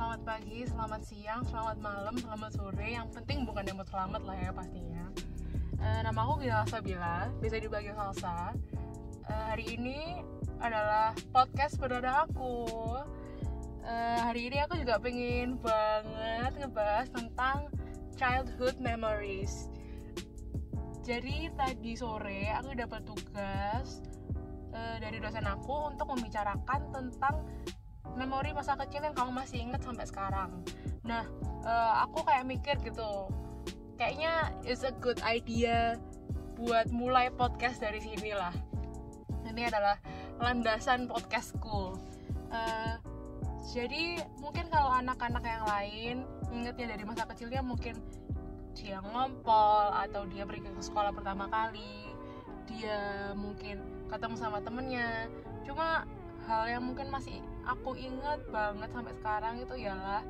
selamat pagi, selamat siang, selamat malam, selamat sore. Yang penting bukan yang selamat lah ya pastinya. Uh, nama aku Gila Sabila, bisa dipanggil Salsa. Uh, hari ini adalah podcast perdana aku. Uh, hari ini aku juga pengen banget ngebahas tentang childhood memories. Jadi tadi sore aku dapat tugas uh, dari dosen aku untuk membicarakan tentang memori masa kecil yang kamu masih inget sampai sekarang. Nah uh, aku kayak mikir gitu kayaknya is a good idea buat mulai podcast dari sini lah. Ini adalah landasan podcastku. Uh, jadi mungkin kalau anak-anak yang lain ingetnya dari masa kecilnya mungkin dia ngompol atau dia pergi ke sekolah pertama kali dia mungkin ketemu sama temennya. Cuma hal yang mungkin masih aku ingat banget sampai sekarang itu ialah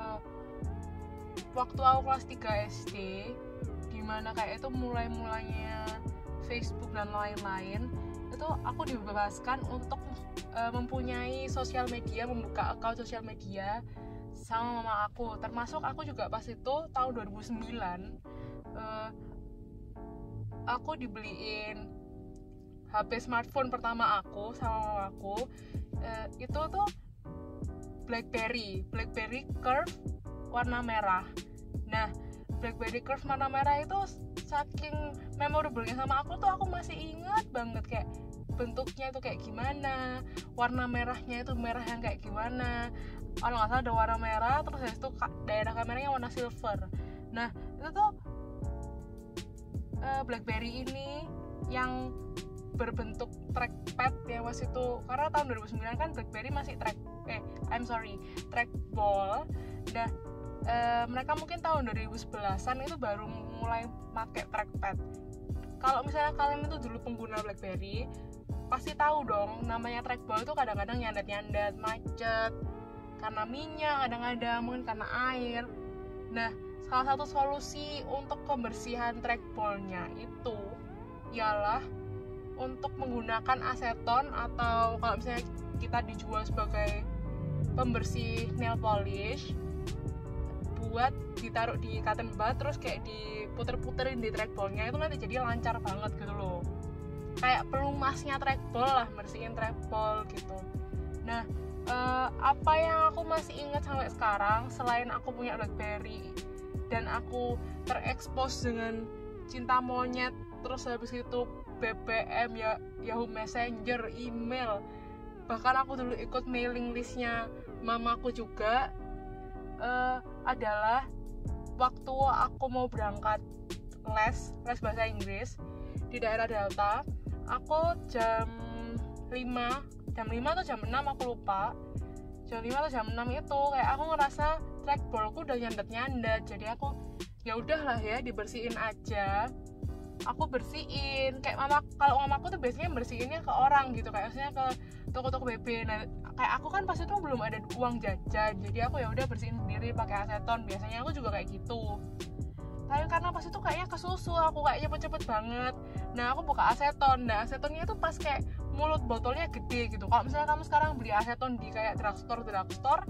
uh, waktu aku kelas 3 SD di mana kayak itu mulai-mulainya Facebook dan lain-lain itu aku dibebaskan untuk uh, mempunyai sosial media membuka account sosial media sama mama aku. Termasuk aku juga pas itu tahun 2009 uh, aku dibeliin HP smartphone pertama aku sama aku uh, itu tuh BlackBerry. BlackBerry Curve warna merah. Nah BlackBerry Curve warna merah itu saking memorablenya sama aku tuh aku masih ingat banget kayak bentuknya itu kayak gimana warna merahnya itu merah yang kayak gimana. Kalau nggak salah ada warna merah terus itu daerah kameranya warna silver. Nah itu tuh uh, BlackBerry ini yang berbentuk trackpad ya mas itu. Karena tahun 2009 kan BlackBerry masih track eh I'm sorry trackball. Nah e, mereka mungkin tahun 2011an itu baru mulai pakai trackpad kalau misalnya kalian itu dulu pengguna BlackBerry pasti tahu dong namanya trackball itu kadang-kadang nyandat-nyandat macet karena minyak kadang-kadang mungkin karena air. Nah salah satu solusi untuk pembersihan trackballnya itu ialah untuk menggunakan aseton atau kalau misalnya kita dijual sebagai pembersih nail polish buat ditaruh di cotton bud terus kayak diputer-puterin di trackballnya itu nanti jadi lancar banget gitu loh. Kayak pelumasnya trackball lah bersihin trackball gitu. Nah eh, apa yang aku masih ingat sampai sekarang selain aku punya BlackBerry dan aku terekspos dengan cinta monyet terus habis itu BBM ya Yahoo Messenger email. Bahkan aku dulu ikut mailing listnya mamaku juga. Uh, adalah waktu aku mau berangkat les les bahasa Inggris di daerah Delta aku jam 5 jam 5 atau jam 6 aku lupa. Jam 5 atau jam 6 itu kayak aku ngerasa trackballku udah nyandet-nyandet jadi aku ya udahlah ya dibersihin aja aku bersihin. Kayak mama kalau mamaku tuh biasanya bersihinnya ke orang gitu kayak maksudnya ke toko-toko BB nah kayak aku kan pas itu belum ada uang jajan jadi aku ya udah bersihin sendiri pakai aseton. Biasanya aku juga kayak gitu. Tapi karena pas itu kayaknya kesusu aku kayaknya cepet-cepet banget. Nah aku buka aseton. Nah asetonnya itu pas kayak mulut botolnya gede gitu. Kalau misalnya kamu sekarang beli aseton di kayak drugstore drugstore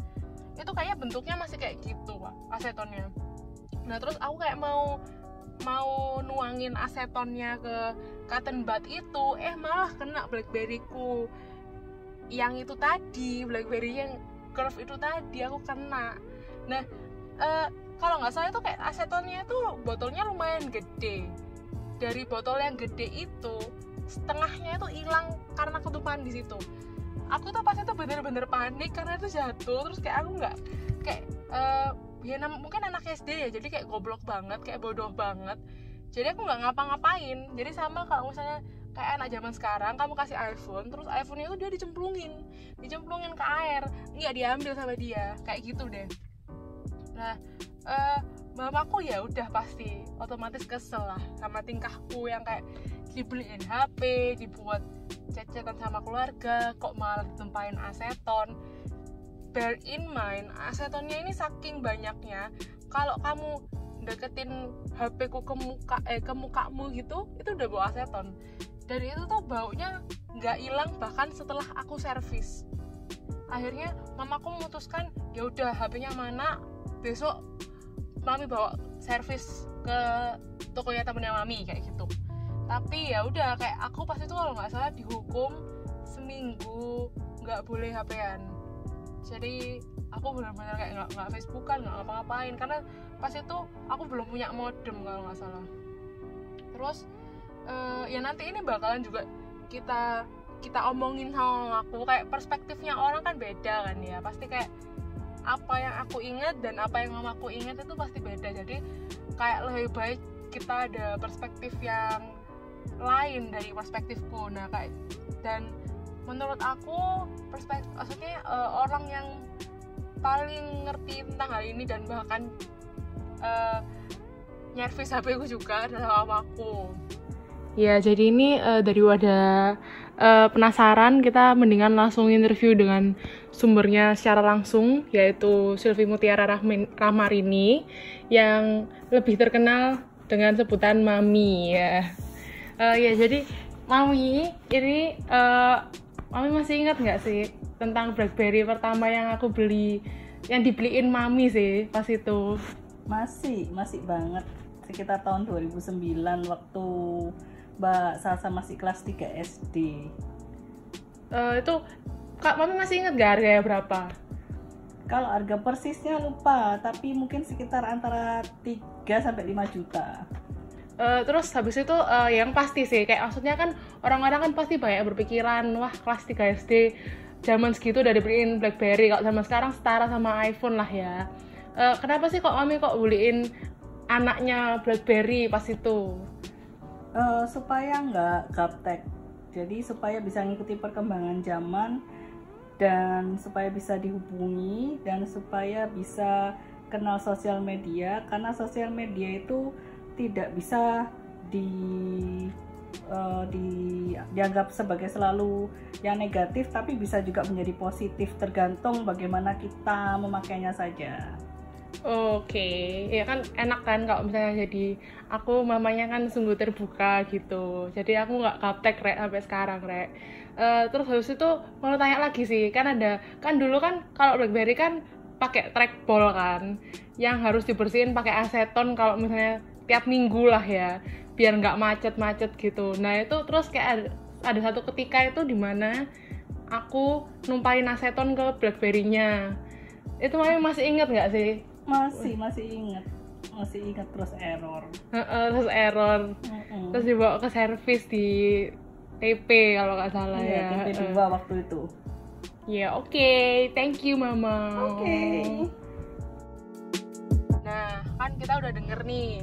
itu kayaknya bentuknya masih kayak gitu pak asetonnya. Nah terus aku kayak mau mau nuangin asetonnya ke cotton bud itu eh malah kena blackberry ku yang itu tadi blackberry yang curve itu tadi aku kena. Nah uh, kalau nggak salah itu kayak asetonnya itu botolnya lumayan gede. Dari botol yang gede itu setengahnya itu hilang karena ketupan di situ. Aku tuh pas itu bener-bener panik karena itu jatuh terus kayak aku nggak kayak uh, ya mungkin anak SD ya jadi kayak goblok banget kayak bodoh banget. Jadi aku nggak ngapa-ngapain. Jadi sama kalau misalnya kayak anak zaman sekarang kamu kasih iPhone terus iPhone itu dia dicemplungin. Dicemplungin ke air. Nggak diambil sama dia. Kayak gitu deh. Nah uh, mamaku ya udah pasti otomatis kesel lah sama tingkahku yang kayak dibeliin HP dibuat cecetan sama keluarga kok malah ditempain aseton bear in mind asetonnya ini saking banyaknya. Kalau kamu deketin HP ku ke muka eh ke mukamu gitu itu udah bawa aseton. Dan itu tuh baunya nggak hilang bahkan setelah aku servis. Akhirnya mamaku memutuskan ya udah HP-nya mana? Besok mami bawa servis ke tokonya temennya mami kayak gitu. Tapi ya udah kayak aku pas itu kalau nggak salah dihukum seminggu nggak boleh HP-an jadi aku benar-benar kayak nggak nggak Facebookan nggak ngapa-ngapain. Karena pas itu aku belum punya modem kalau nggak salah. Terus uh, ya nanti ini bakalan juga kita kita omongin sama aku. Kayak perspektifnya orang kan beda kan ya. Pasti kayak apa yang aku ingat dan apa yang mamaku ingat itu pasti beda. Jadi kayak lebih baik kita ada perspektif yang lain dari perspektifku. Nah kayak dan menurut aku perspektif maksudnya uh, orang yang paling ngerti tentang hal ini dan bahkan uh, nyervis HP ku juga adalah mamaku ya jadi ini uh, dari wadah uh, penasaran kita mendingan langsung interview dengan sumbernya secara langsung yaitu Sylvie Mutiara Rahmin, Rahmarini yang lebih terkenal dengan sebutan Mami ya. Uh, ya jadi Mami ini uh, Mami masih ingat nggak sih tentang BlackBerry pertama yang aku beli yang dibeliin Mami sih pas itu? Masih, masih banget sekitar tahun 2009 waktu Mbak Salsa masih kelas 3 SD. Uh, itu Kak Mami masih ingat gak harganya berapa? Kalau harga persisnya lupa, tapi mungkin sekitar antara 3 sampai 5 juta. Uh, terus habis itu uh, yang pasti sih kayak maksudnya kan orang-orang kan pasti banyak berpikiran wah kelas 3 SD zaman segitu udah dibeliin BlackBerry. Kalau zaman sekarang setara sama iPhone lah ya. Uh, kenapa sih kok mami kok beliin anaknya BlackBerry pas itu? Uh, supaya nggak gaptek. Jadi supaya bisa ngikuti perkembangan zaman dan supaya bisa dihubungi dan supaya bisa kenal sosial media karena sosial media itu tidak bisa di uh, di dianggap sebagai selalu yang negatif tapi bisa juga menjadi positif tergantung bagaimana kita memakainya saja. Oke, okay. ya kan enak kan kalau misalnya jadi aku mamanya kan sungguh terbuka gitu. Jadi aku nggak kaptek rek sampai sekarang rek. Uh, terus habis itu mau tanya lagi sih, kan ada kan dulu kan kalau BlackBerry kan pakai trackball kan, yang harus dibersihin pakai aseton kalau misalnya tiap minggu lah ya, biar nggak macet-macet gitu. Nah itu terus kayak ada, ada satu ketika itu di mana aku numpain aseton ke BlackBerry-nya. Itu mami masih inget nggak sih? masih masih ingat masih ingat terus error terus error uh -uh. terus dibawa ke servis di TP kalau nggak salah iya, ya TP dua waktu itu ya yeah, oke okay. thank you mama oke okay. nah kan kita udah denger nih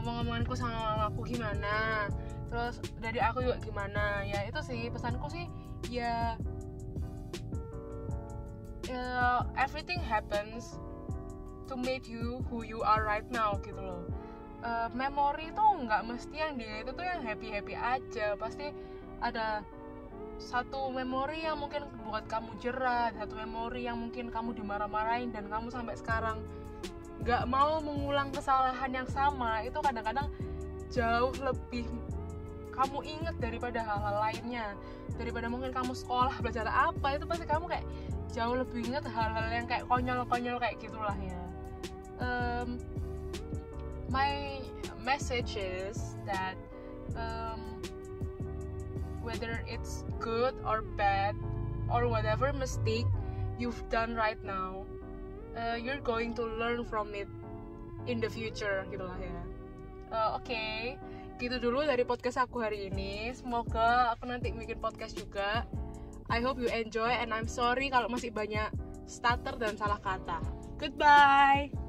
omong-omonganku sama aku gimana terus dari aku juga gimana. Ya itu sih pesanku sih ya uh, everything happens to make you who you are right now gitu loh. Uh, memori itu nggak mesti yang dia itu tuh yang happy happy aja. Pasti ada satu memori yang mungkin buat kamu jerah satu memori yang mungkin kamu dimarah-marahin dan kamu sampai sekarang nggak mau mengulang kesalahan yang sama itu kadang-kadang jauh lebih kamu inget daripada hal-hal lainnya. Daripada mungkin kamu sekolah belajar apa itu pasti kamu kayak jauh lebih inget hal-hal yang kayak konyol-konyol kayak gitulah ya. Um, my message is that um, whether it's good or bad or whatever mistake you've done right now uh, you're going to learn from it in the future gitu lah ya. Uh, oke. Okay. gitu dulu dari podcast aku hari ini. Semoga aku nanti bikin podcast juga. I hope you enjoy and I'm sorry kalau masih banyak stutter dan salah kata. Goodbye